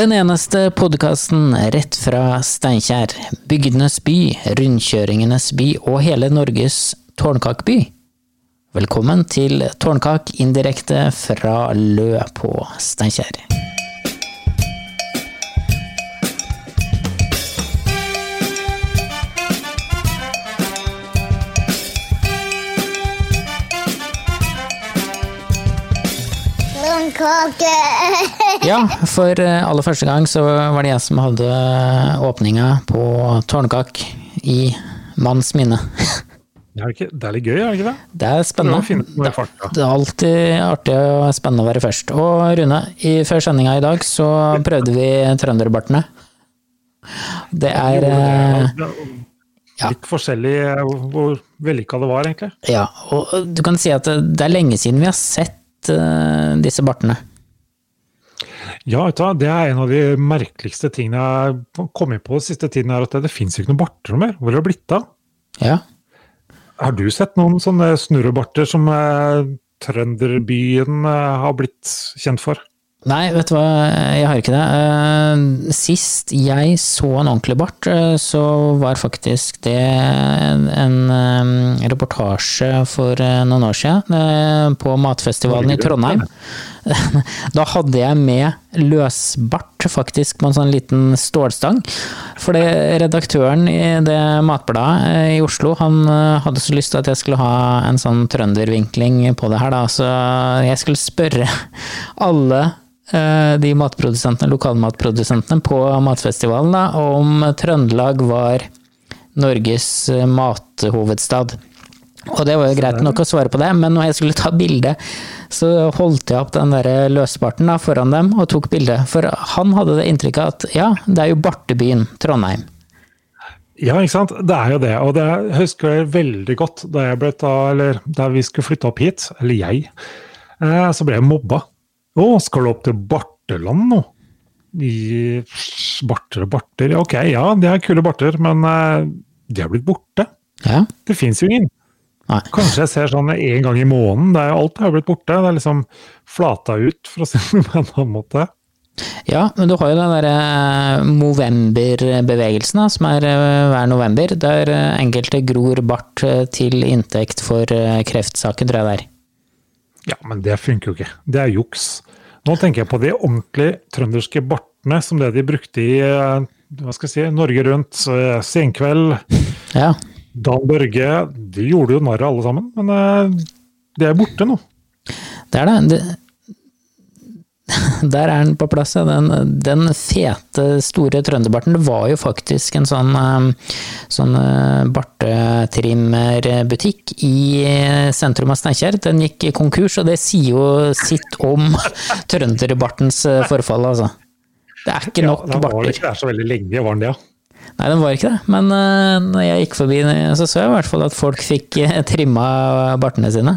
Den eneste podkasten rett fra Steinkjer, bygdenes by, rundkjøringenes by og hele Norges tårnkakeby. Velkommen til Tårnkak indirekte fra Lø på Steinkjer. Blomkake! Ja, for eh, aller første gang så var det jeg som hadde åpninga på Tårnkak i manns minne. Det er, ikke, det er litt gøy, er det ikke det? Det er spennende. I farta. Det er alltid artig og spennende å være først. Og Rune, i, før sendinga i dag så prøvde vi trønderbartene. Det er eh, Det er ja. Litt forskjellig eh, hvor vellykka det var, egentlig. Ja, og du kan si at det er lenge siden vi har sett eh, disse bartene. Ja, vet du det er en av de merkeligste tingene jeg har kommet på den siste tiden, er at det, det fins ikke noen barter mer. Hvor har det blitt av? Ja. Har du sett noen sånne snurrebarter som eh, trønderbyen eh, har blitt kjent for? Nei, vet du hva, jeg har ikke det. Eh, Sist jeg så en ordentlig bart, eh, så var faktisk det en, eh, reportasje for noen år siden på matfestivalen i Trondheim. Da hadde jeg med løsbart, faktisk, på en sånn liten stålstang. For redaktøren i det matbladet i Oslo, han hadde så lyst til at jeg skulle ha en sånn trøndervinkling på det her, da. Så jeg skulle spørre alle de matprodusentene, lokalmatprodusentene på matfestivalen da, om Trøndelag var Norges eh, mathovedstad. Og det var jo greit nok å svare på det, men når jeg skulle ta bilde, så holdt jeg opp den der løsbarten da, foran dem og tok bilde. For han hadde det inntrykket at ja, det er jo bartebyen Trondheim. Ja, ikke sant. Det er jo det. Og det husker jeg veldig godt da jeg ble ta, eller da vi skulle flytte opp hit, eller jeg, eh, så ble jeg mobba. Å, skal du opp til Barteland nå? I barter og barter. Ok, ja, det er kule barter, men eh, de er blitt borte. Ja, Det fins jo ingen. Nei. Kanskje jeg ser sånn en gang i måneden. Det er jo alt har blitt borte. Det er liksom flata ut, for å si det på en annen måte. Ja, men du har jo den derre Movember-bevegelsen, som er eh, hver november, der eh, enkelte gror bart eh, til inntekt for eh, kreftsaken, tror jeg det er. Ja, men det funker jo ikke. Det er juks. Nå tenker jeg på de ordentlig trønderske bartene som det de brukte i eh, hva skal jeg si, Norge Rundt, eh, Senkveld, Ja, Dan Børge. De gjorde jo narr av alle sammen, men det er borte nå. det er det. der er den på plass, ja. Den, den fete, store trønderbarten. Det var jo faktisk en sånn, eh, sånn eh, bartetrimmerbutikk i eh, sentrum av Steinkjer. Den gikk i konkurs, og det sier jo sitt om trønderbartens forfall, altså. Det er ikke nok ja, den barter. ikke der så veldig lenge, var den det? Ja. Nei, den var ikke det. Men når jeg gikk forbi, så så jeg i hvert fall at folk fikk trimma bartene sine.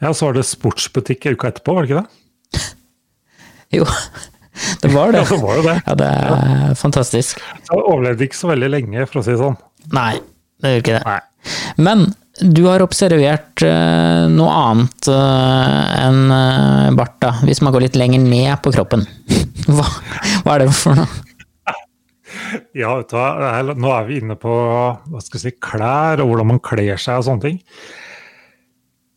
ja, så var det sportsbutikk uka etterpå, var det ikke det? Jo, det var det. Ja, det var det det. Ja, det er fantastisk. Så overlevde ikke så veldig lenge, for å si det sånn. Nei, det gjør ikke det. Nei. Men du har observert eh, noe annet eh, enn eh, bart, da, hvis man går litt lenger ned på kroppen. Hva, hva er det for noe? Ja, nå er vi inne på hva skal jeg si, klær og hvordan man kler seg og sånne ting.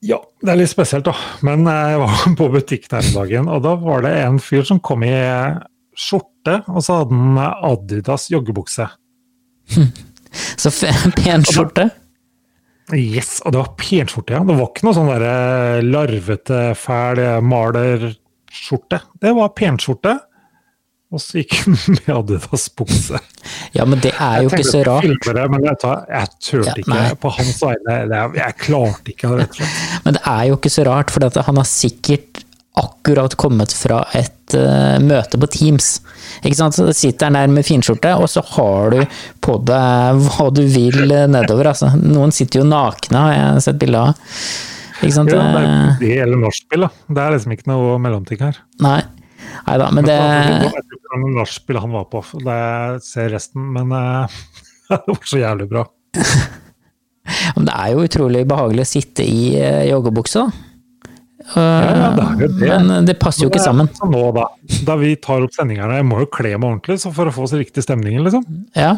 Ja, det er litt spesielt, da. Men jeg var på butikken her om dagen, og da var det en fyr som kom i skjorte, og så hadde han Adidas joggebukse. Så pen skjorte. Yes, og det var pen skjorte, ja. Det var ikke noe sånn derre larvete, fæl malerskjorte. Det var penskjorte. Og så gikk hun med Adidas bukse. Ja, men det er jo ikke så tenkte rart. jeg skulle filme det, men jeg, jeg turte ikke på hans vegne. Jeg klarte ikke, rett og slett. Men det er jo ikke så rart, for han har sikkert akkurat kommet fra et uh, møte på Teams. Ikke sant? Så sitter han der med finskjorte, og så har du på deg hva du vil eh, nedover. Altså. Noen sitter jo nakne, har jeg sett bilde av. Ikke sant? Ja, det, gjelder er det eller nachspiel, da. Det er liksom ikke noe mellomting her. Nei. Nei da, men det Var noe nachspiel han var på, Det ser resten, men eh, det var så jævlig bra. Det er jo utrolig behagelig å sitte i eh, joggebukse, da. ja, det er jo det. Men det passer jo ikke sammen. Nå, da, da vi tar opp sendingene, jeg må jo kle meg ordentlig så for å få oss riktig stemning, liksom. Ja.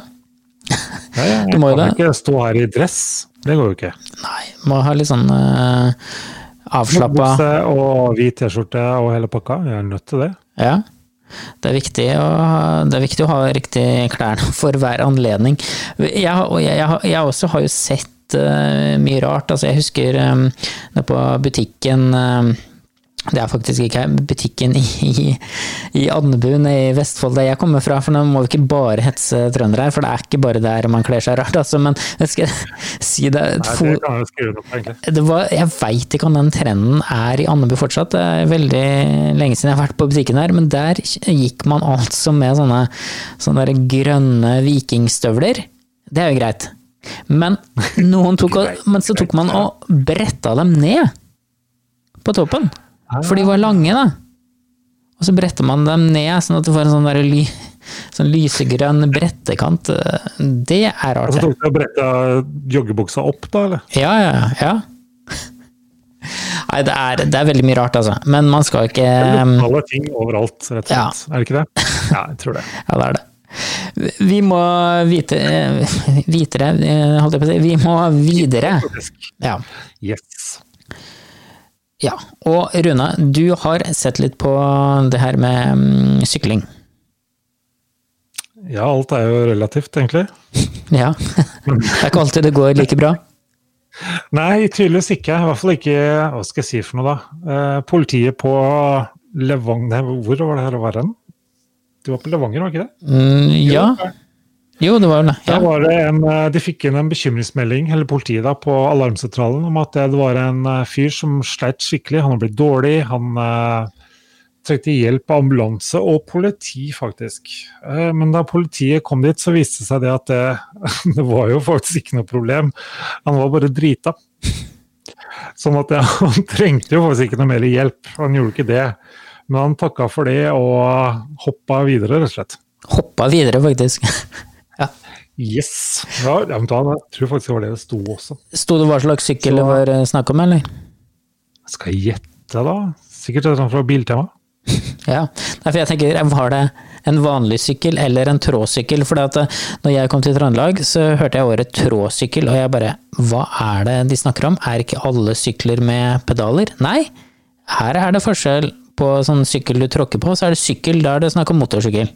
Ja, ja, jeg kan det. ikke stå her i dress. Det går jo ikke. Nei, må ha litt sånn uh, avslappa Bukse og hvit T-skjorte og hele pakka. Jeg er nødt til det. Ja. Det er, viktig å, det er viktig å ha riktig klærne for hver anledning. Jeg, jeg, jeg, jeg også har jo sett eh, mye rart. Altså, jeg husker um, på butikken eh, Det er faktisk ikke butikken i, i Andebu nede i Vestfold, der jeg kommer fra. For nå må vi ikke bare hetse trøndere her, for det er ikke bare der man kler seg rart. Altså, men jeg skal si det, Nei, det egentlig. det var, jeg veit ikke om den trenden er i Andebu fortsatt. Det er veldig lenge siden jeg har vært på butikken her, men der gikk man altså med sånne, sånne der grønne vikingstøvler. Det er jo greit. Men, tok, men så tok man og bretta dem ned på toppen. For de var lange, da. Og så bretter man dem ned, sånn at du får en sånn, ly, sånn lysegrønn brettekant. Det er Og rart. så tok du og bretta joggebuksa opp, da, eller? Ja, ja, ja. Nei, det er, det er veldig mye rart, altså. Men man skal ikke alle Lokale ting overalt, rett og Ja. Er det ikke det? Ja, jeg tror det. Ja, det er det. Vi må vite eh, Vitere, eh, holdt jeg på å si. Vi må videre. Ja. Yes. Ja. Og Rune, du har sett litt på det her med mm, sykling. Ja, alt er jo relativt, egentlig. Ja. Det er ikke alltid det går like bra. Nei, tydeligvis ikke. I hvert fall ikke Hva skal jeg si for noe, da? Eh, politiet på Levanger hvor var det her å være hen? Du var på Levanger, var ikke det? Mm, ja. Jo, det var vel det. Ja. var det en, eh, de fikk inn en bekymringsmelding, eller politiet da, på alarmsentralen, om at det var en eh, fyr som sleit skikkelig. Han hadde blitt dårlig, han eh, trengte hjelp av ambulanse og politi, faktisk. Eh, men da politiet kom dit, så viste det seg det at det, det var jo faktisk ikke noe problem. Han var bare drita. Sånn at ja, han trengte jo faktisk ikke noe mer hjelp. Han gjorde ikke det. Men han takka for det og hoppa videre, rett og slett. Hoppa videre, faktisk. ja. Yes! Ja, ja, men da, jeg tror faktisk det var det det sto også. Sto det hva slags sykkel det var eh, snakk om, eller? Skal jeg gjette, da? Sikkert et annet fra Biltema. Ja, Nei, for jeg tenker, var det en vanlig sykkel eller en tråsykkel? For eh, når jeg kom til Trøndelag, så hørte jeg året tråsykkel, og jeg bare Hva er det de snakker om? Er ikke alle sykler med pedaler? Nei, her er det forskjell på sånn sykkel du tråkker på, så er det sykkel, da er det snakk om motorsykkel.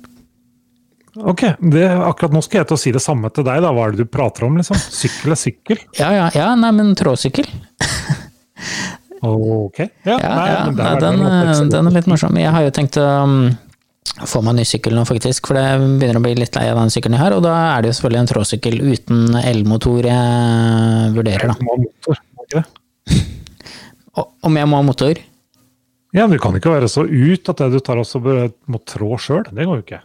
Ok, det, akkurat nå skal jeg til å si det samme til deg, da. Hva er det du prater om, liksom? Sykkel er sykkel? Ja, ja, ja, nei, men tråsykkel. Ok. Ja, Ja, nei, ja, nei, er den, noe eh, den er litt morsom. Jeg har jo tenkt å um, få meg ny sykkel nå, faktisk, for det begynner å bli litt lei av den sykkelen jeg har, og da er det jo selvfølgelig en tråsykkel uten elmotor jeg vurderer, da. Du må ha motor, ikke det? Om jeg må ha motor? Ja, men du kan ikke være så ut at det du tar også må trå sjøl. Det går jo ikke.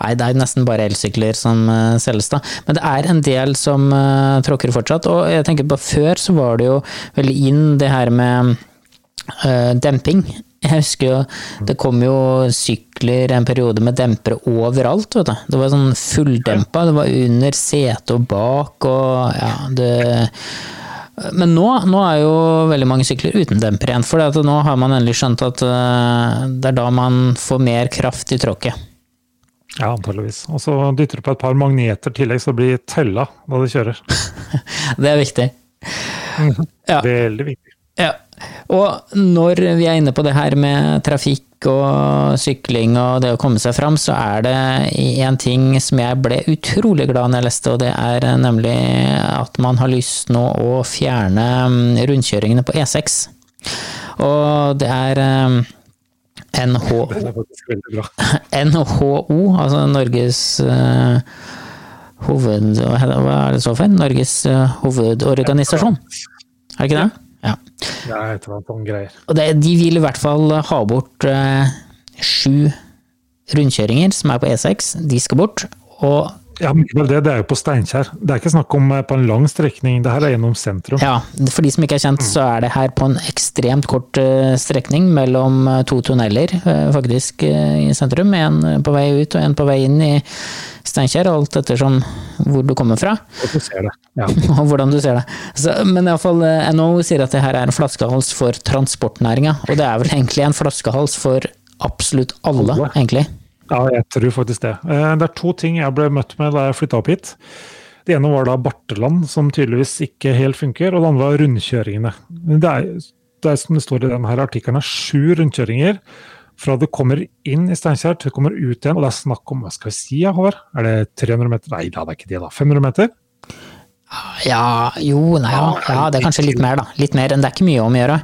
Nei, det er nesten bare elsykler som uh, selges, da. Men det er en del som uh, tråkker fortsatt. Og jeg tenker på før så var det jo veldig inn det her med uh, demping. Jeg husker jo det kom jo sykler en periode med dempere overalt, vet du. Det var sånn fulldempa. Det var under setet og bak og ja, det men nå, nå er jo veldig mange sykler uten demper igjen, for nå har man endelig skjønt at det er da man får mer kraft i tråkket. Ja, antageligvis. Og så dytter du på et par magneter i tillegg, så det blir tella da du kjører. Det er viktig. Ja. Veldig viktig. Ja. Og når vi er inne på det her med trafikk og sykling og det å komme seg fram, så er det en ting som jeg ble utrolig glad når jeg leste, og det er nemlig at man har lyst nå å fjerne mm, rundkjøringene på E6. Og det er Det er. NHO, altså Norges uh, hoved... Hva er det så for? Norges uh, hovedorganisasjon? Er det ikke det? Ja. Ja, et eller annet sånn greier. Og det, de vil i hvert fall ha bort uh, sju rundkjøringer som er på E6. De skal bort. Og Ja, det, det er jo på Steinkjer. Det er ikke snakk om eh, på en lang strekning, det her er gjennom sentrum. ja, for de som ikke er kjent, så er det her på en ekstremt kort eh, strekning mellom eh, to tunneler, faktisk, i sentrum. En på vei ut og en på vei inn i Steinkjer, alt ettersom hvor du kommer fra. Og du ser det. Ja. og hvordan du ser det. Så, men iallfall NHO sier at det her er en flaskehals for transportnæringa, og det er vel egentlig en flaskehals for absolutt alle, Alle. egentlig. Ja, jeg tror faktisk det. Eh, Det er to ting jeg ble møtt med da jeg flytta opp hit. Det ene var da Barteland, som tydeligvis ikke helt funker, og det andre var rundkjøringene. Det er, det er som det står i denne artikkelen, sju rundkjøringer fra du kommer inn i Steinkjer til du kommer ut igjen. Og det er snakk om hva skal vi si, ja, Håvard? Er det 300 meter? Nei, da, det er ikke det, da. 500 meter? Ja, jo, nei, ja, ja, det er kanskje litt mer, da. Litt mer enn det er ikke mye om å gjøre.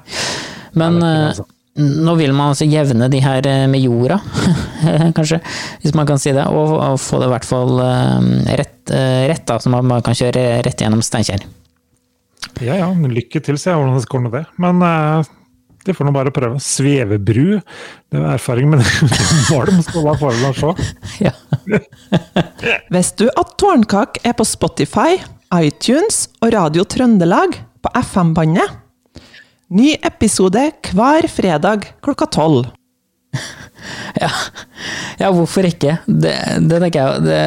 Men Nei, nå vil man altså jevne de her eh, med jorda, kanskje, hvis man kan si det. Og, og få det i hvert fall eh, rett, eh, rett da, så man kan kjøre rett gjennom Steinkjer. Ja ja, lykke til, sier jeg hvordan det går med det. Men de får nå bare prøve. Svevebru, det er erfaring med det. var det, så da får å se. Ja. Visste du at Tårnkak er på Spotify, iTunes og Radio Trøndelag på FM-bandet? Ny episode hver fredag klokka tolv. Ja. ja, hvorfor ikke? Det, det tenker jeg. Det,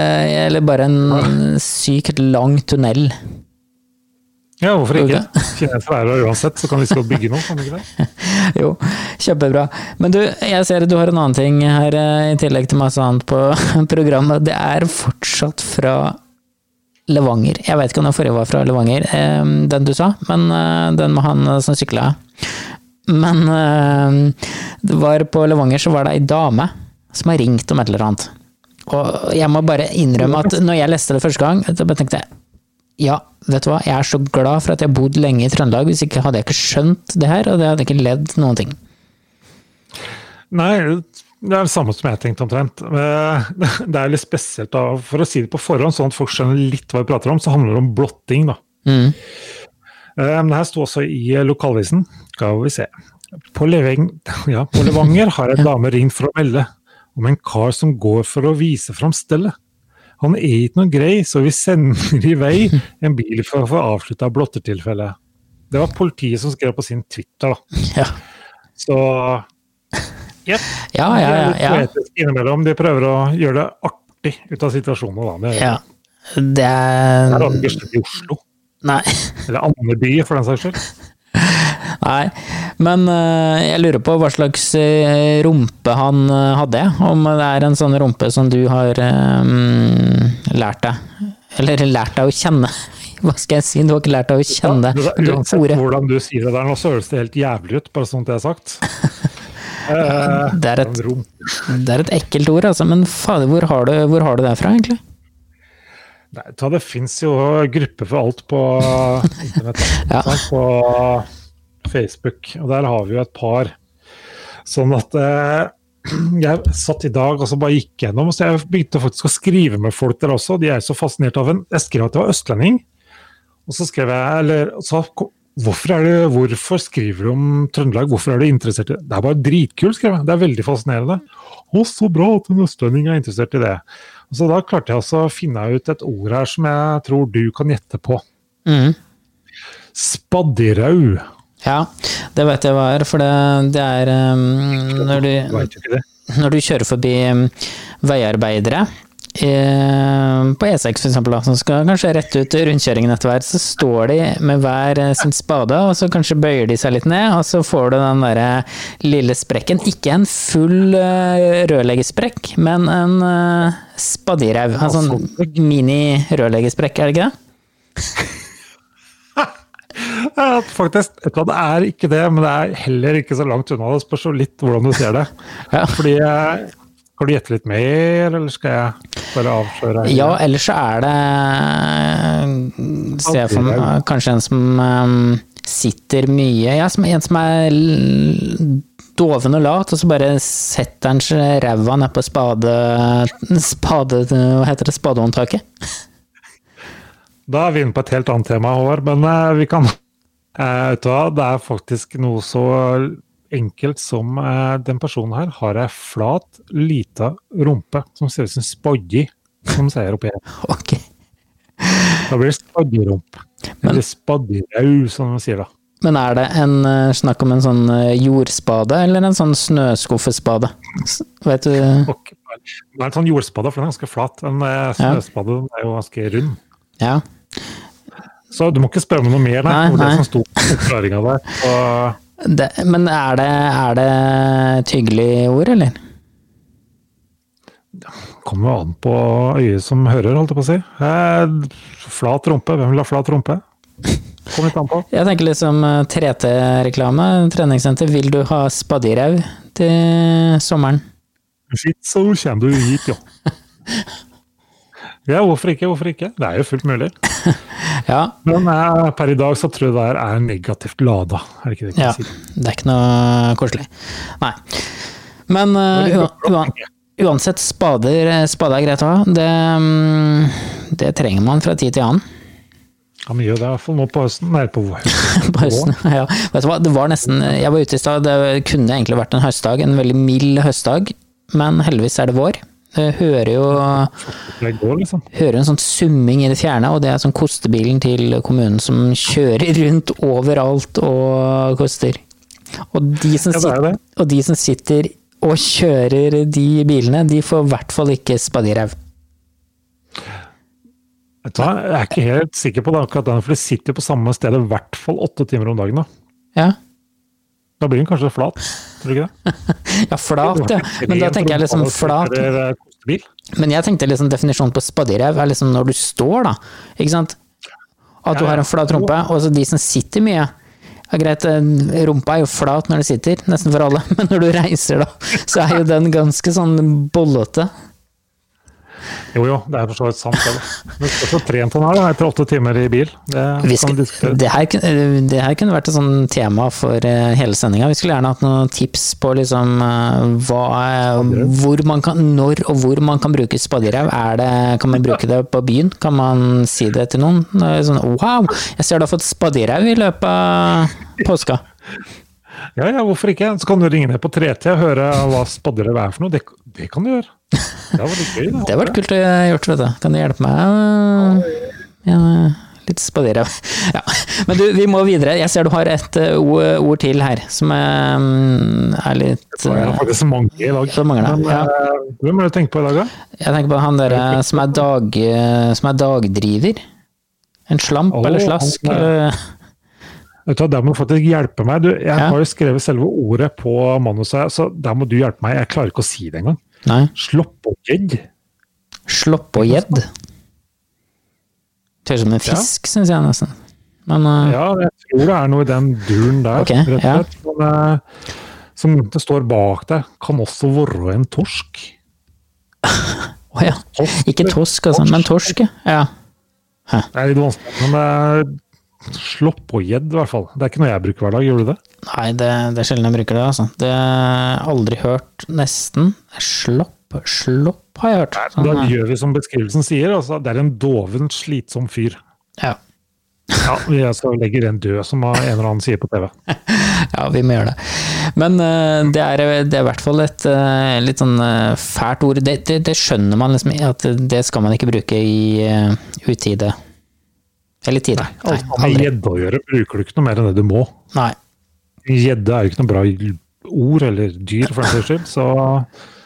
eller bare en sykt lang tunnel. Ja, hvorfor ikke? Kinesere er her uansett, så kan vi skal bygge noe, kan vi ikke det? Jo, kjempebra. Men du, jeg ser at du har en annen ting her, eh, i tillegg til masse annet på programmet. Det er fortsatt fra Levanger. Jeg vet ikke om den forrige var fra Levanger, eh, den du sa, men eh, den med han eh, som sykla. Men eh, det var på Levanger så var det ei dame som har ringt om et eller annet. Og jeg må bare innrømme at når jeg leste det første gang, så tenkte jeg ja, vet du hva, jeg er så glad for at jeg har bodd lenge i Trøndelag, hvis ikke hadde jeg ikke skjønt det her, og det hadde ikke ledd noen ting. Nei, det er det samme som jeg tenkte omtrent. Eh, Det er litt spesielt, da. For å si det på forhånd, sånn at folk skjønner litt hva vi prater om, så handler det om blotting, da. Mm. Eh, det her sto også i lokalvisen. Skal vi se. På, Leveng, ja, på Levanger har en dame ringt for å melde om en kar som går for å vise fram stellet. Han er ikke noe grei, så vi sender i vei en bil for å få avslutta blottertilfellet. Det var politiet som skrev på sin Twitter, da. Ja. Så Jepp. Ja, De ja, er ja. litt ja. poetiske innimellom. De prøver å gjøre det artig ut av situasjonen. Da. Det er, ja. Det er det ikke skjedd i Oslo, Nei. eller Andeby for den saks skyld. Nei. Men eh, jeg lurer på hva slags eh, rumpe han eh, hadde. Om det er en sånn rumpe som du har um, lært deg. Eller lært deg å kjenne. Hva skal jeg si? Du har ikke lært deg å kjenne Ja, det. Uansett hvordan du sier det der nå, så høres det helt jævlig ut, bare sånt jeg det er sagt. Eh, Det er et- Det er et ekkelt ord, altså. Men fader, hvor har du, hvor har du det fra, egentlig? Nei, det fins jo grupper for alt på internett. Ja. På Facebook, og der har vi jo et par. Sånn at eh, jeg satt i dag og så bare gikk gjennom, så jeg begynte faktisk å skrive med folk der også. De er så fascinert av en Jeg skrev at jeg var østlending, og så skrev jeg eller, så, hvorfor, det, hvorfor skriver du om Trøndelag, hvorfor er du interessert i det? Det er bare dritkult, skrev jeg. Det er veldig fascinerende. Å, så bra at en østlending er interessert i det. Og så da klarte jeg altså å finne ut et ord her som jeg tror du kan gjette på. Mm. Spadderau. Ja, det vet jeg hva er, for det, det er um, når, Du når du kjører forbi um, veiarbeidere på E6 for eksempel, da, som skal kanskje rette ut rundkjøringen etter hvert, så står de med hver eh, sin spade, og så kanskje bøyer de seg litt ned, og så får du den derre lille sprekken. Ikke en full eh, rørleggersprekk, men en uh, spaddirau. En sånn mini-rørleggersprekk, er det ikke det? Ja, faktisk, det er ikke det, men det er heller ikke så langt unna. Det spørs jo litt hvordan du ser det. Fordi eh, Skal du gjette litt mer, eller skal jeg bare avsløre? Ja, ellers så er det Ser jeg for meg kanskje en som um, sitter mye Ja, som en som er doven og lat, og så bare setter han ræva nedpå spade... spade... Hva heter det? Spadehåndtaket? Da er vi inne på et helt annet tema, Håvard, men eh, vi kan eh, Vet du hva, det er faktisk noe så enkelt som eh, den personen her har ei flat, lita rumpe som ser ut som spadji, som sier oppi her. Ok. Da blir det spadjerump. Eller spadjerau, som de sier da. Men er det en eh, snakk om en sånn eh, jordspade, eller en sånn snøskuffespade? Vet du okay. Det er en sånn jordspade, for den er ganske flat. En eh, snøspade den er jo ganske rund. Ja. Så du må ikke spørre om noe mer, nei. Nei, det nei. det som sto på forklaringa der. Og Det, men er det, er det et hyggelig ord, eller? kommer jo an på øyet som hører, holdt jeg på å si. Eh, flat rumpe, hvem vil ha flat rumpe? Kom litt an på. Jeg tenker liksom som 3T-reklame, treningssenter. Vil du ha spaddirau til sommeren? Shit, så kommer du hit, jo. Ja, hvorfor ikke? Hvorfor ikke? Det er jo fullt mulig. Ja, Men eh, per i dag så tror jeg det her er negativt lada. Er det ikke det ja. si? Det er ikke noe koselig. Nei. Men uh, uansett, spader, spader, er greit å ha. Det, mm, det trenger man fra tid til annen. Ja, men gjør det i hvert fall nå på høsten. Nei, på høsten. På høsten. Ja. Vet du hva, det var nesten Jeg var ute i stad, det kunne egentlig vært en høstdag. En veldig mild høstdag, men heldigvis er det vår. Jeg hører jo går, liksom. hører en sånn summing i det fjerne, og det er sånn kostebilen til kommunen som kjører rundt overalt og koster. Og de som, Ja, det det. og de som sitter og kjører de bilene, de får i hvert fall ikke spadirev. Vet du hva, Jeg er ikke helt sikker på det akkurat den, for de sitter på samme sted i hvert fall åtte timer om dagen. Da Ja. Da blir den kanskje flat, tror du ikke det? ja, flat, ja. Men da tenker jeg liksom flat. Eh. Men jeg tenkte liksom definisjonen på spadderev er liksom når du står, da. Ikke sant? At du har en flat rumpe, og så de som sitter mye. Ja, greit, rumpa er jo flat når du sitter, nesten for alle, men når du reiser da, så er jo den ganske sånn bollete. Jo jo, det er for så vidt sant. Det Men så trent han er da, etter åtte timer i bil. Det skal, det, her, det her kunne vært et sånn tema for eh, hele sendinga. Vi skulle gjerne hatt noen tips på liksom eh, hva, hvor man kan, når og hvor man kan bruke spaddirau. Er Kan man bruke det på byen? Kan man si det til noen? Sånn, wow, jeg ser du har fått spaddirau i løpet av påska. Ja ja, hvorfor ikke? Så kan du ringe ned på 3T og høre hva spadderøv er for noe. Det, det kan du gjøre. Det var litt gøy. Det var kult å gjort, vet du. Kan du hjelpe meg? Ja, litt spadere. Ja. Men du, vi må videre. Jeg ser du har et eh, ord, til her, som er, mm, er litt Det er eh, faktisk mange i dag. Men, ja. eh, Hvem er det du tenker på i dag, da? Jeg tenker på han der eh, som er, eh, som er dagdriver. En slamp oh, eller slask. han er- eller- Vet du, hva, Der må du faktisk hjelpe meg. Du, jeg Ja. har jo skrevet selve ordet på manuset, så der må du hjelpe meg. Jeg klarer ikke å si det engang. Sloppågjedd. Gjedd. Høres ut som en fisk, syns jeg nesten. Men uh... Ja, jeg tror det er noe i den duren der, okay, rett og ja. Men, uh, som det står bak deg, kan også være en torsk. å ja. Ikke tosk, altså, men torsk, ja. Hæ. Det er litt vanskelig, men det er gjedd, i hvert fall. Det er ikke noe jeg bruker hver dag, gjør du det? Nei, det, det er sjelden jeg bruker det, altså. Det har jeg aldri hørt, nesten. Slopp, slopp har jeg hørt. Sånn, Da eh, gjør vi som beskrivelsen sier, altså det er en doven, slitsom fyr. ja. Ja, vi altså legger en død, som en eller annen sier på TV. ja, vi må gjøre det. Men uh, det, er, det er i hvert fall et uh, litt sånn uh, fælt ord. Det, det, det skjønner man liksom, at det skal man ikke bruke i utide. Eller tide. Nei, Alt med gjedde å gjøre bruker du ikke noe mer enn det du må. Nei. Gjedde er jo ikke noe bra ord eller dyr, for den saks skyld, så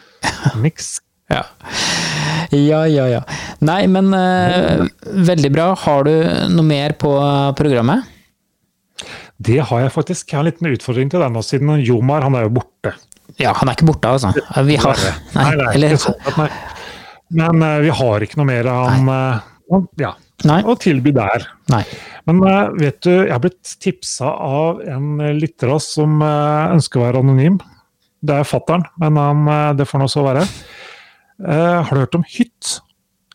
niks. Ja. ja, ja, ja. Nei, men uh, veldig bra. Har du noe mer på programmet? Det har jeg faktisk. Jeg har en liten utfordring til deg nå, siden Jomar han er jo borte. Ja, han er ikke borte, altså. Vi har Nei, Nei, er eller ikke sånn. Men uh, vi har ikke noe mer av han uh, ja, Nei. å tilby der. Nei. Men eh, vet du, jeg har blitt tipsa av en lytter av oss som eh, ønsker å være anonym. Det er fattern, men han, eh, det får nå så være. Uh, har du hørt om hytt?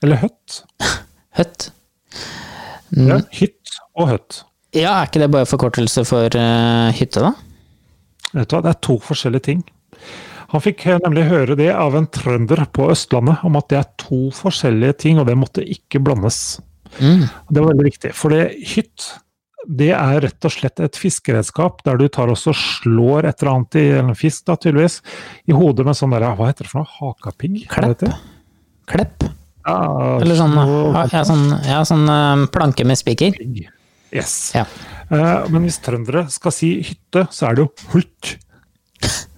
Eller høtt? Høtt. Ja, hytt og høtt. Ja, er ikke det bare forkortelse for uh, hytte, da? Vet du hva, Det er to forskjellige ting. Han fikk nemlig høre det av en trønder på Østlandet, om at det er to forskjellige ting, og det måtte ikke blandes. Mm. Det var veldig viktig, for det hytt det er rett og slett et fiskeredskap der du tar også slår et eller annet i en fisk, da tydeligvis, i hodet med sånn der, hva heter det for noe, hakapigg? Klepp? Klepp? Ja, Eller sånn, ja, sånn, ja, sånn eh, planke med spiker? Yes. Ja. Uh, men hvis trøndere skal si hytte, så er det jo hult.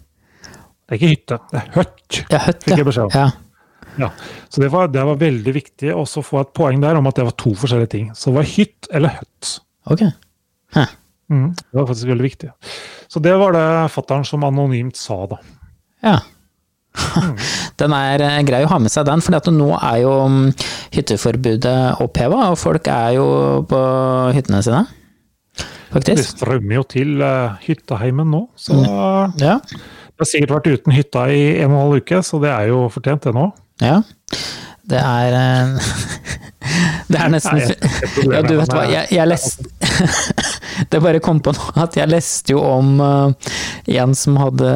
Det er ikke hytte, det er høtt. Ja, høtt, Fikk ja. Ja. Så det var, det var veldig viktig også å få et poeng der om at det var to forskjellige ting. Så det var hytt eller høtt. Ok. Hæ. Mm, det var faktisk veldig viktig. Så det var det fattern som anonymt sa, da. Ja. Den er eh, grei å ha med seg, den. For nå er jo mm, hytteforbudet oppheva, og folk er jo på hyttene sine. Det Faktisk. strømmer jo til uh, hytteheimen nå, så Ja. det har sikkert vært uten hytta i en og en halv uke, så det er jo fortjent, det nå. Ja. Det er eh, Det er nesten Ja, du vet hva, jeg, jeg leste Det bare kom på nå at jeg leste jo om eh, en som hadde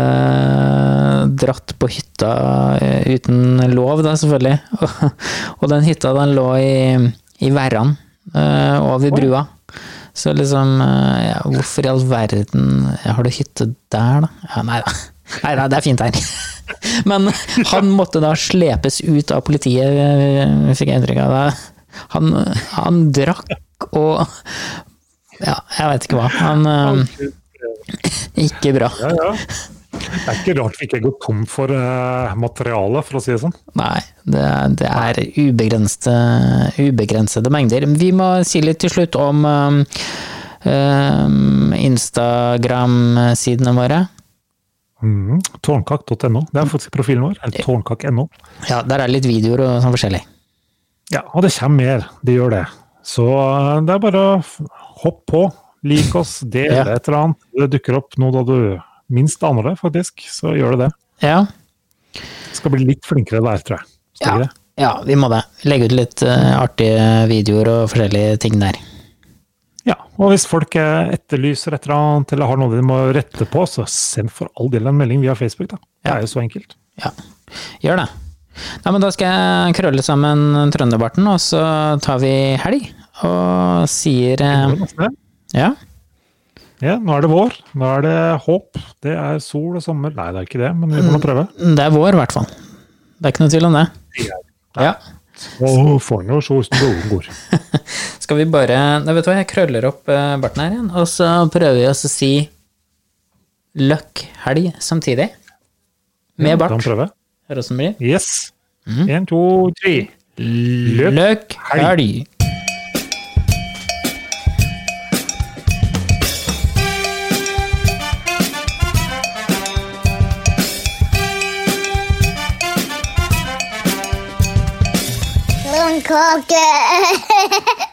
dratt på hytta eh, uten lov, da, selvfølgelig. Og, den hytta, den lå i, i Verran, eh, over brua. Så liksom eh, ja, Hvorfor i all verden har du hytte der, da? Ja, nei da. Nei da, det er fint her. Men han måtte da slepes ut av politiet, eh, fikk jeg inntrykk av. det. Han, han drakk og Ja, jeg veit ikke hva. Han eh, Ikke bra. Ja, ja. Det er ikke rart vi ikke går tom for uh, materiale, for å si det sånn. Nei, det, det er ubegrensede, ubegrensede mengder. Vi må si litt til slutt om um, um, Instagram-sidene våre. Mm. Tårnkakk.no. Det er faktisk profilen vår. Eller tårnkakk.no. Ja, der er det litt videoer og sånn forskjellig. Ja, og det kommer mer. Det gjør det. Så uh, det er bare å hoppe hopp på. Lik oss, del Ja. et eller annet. Det dukker opp noe da du minst aner det, faktisk. Så gjør det det. Ja, Skal bli litt flinkere der, tror jeg. Skal ja, ja vi må det. Legge ut litt uh, artige videoer og forskjellige ting der. Ja, og hvis folk eh, etterlyser et eller annet, eller har noe de må rette på, så send for all del en melding via Facebook, da. Det er jo så enkelt. Ja, gjør det. Nei, men da skal jeg krølle sammen trønderbarten, og så tar vi helg. Og sier eh, Ja. Ja, nå er det vår. Nå er det håp. Det er sol og sommer. Nei, det er ikke det, men vi får nå prøve. Det er vår, i hvert fall. Det er ikke noe tvil om det. Ja. Og får nå se hvordan det går. Skal vi bare Nei, vet du hva, jeg krøller opp eh, barten her igjen, og så prøver vi å si løkk helg samtidig. Med bart. prøve. Hør åssen det blir. Yes. Én, to, tre. Løkk Løkk helg. Lundkake.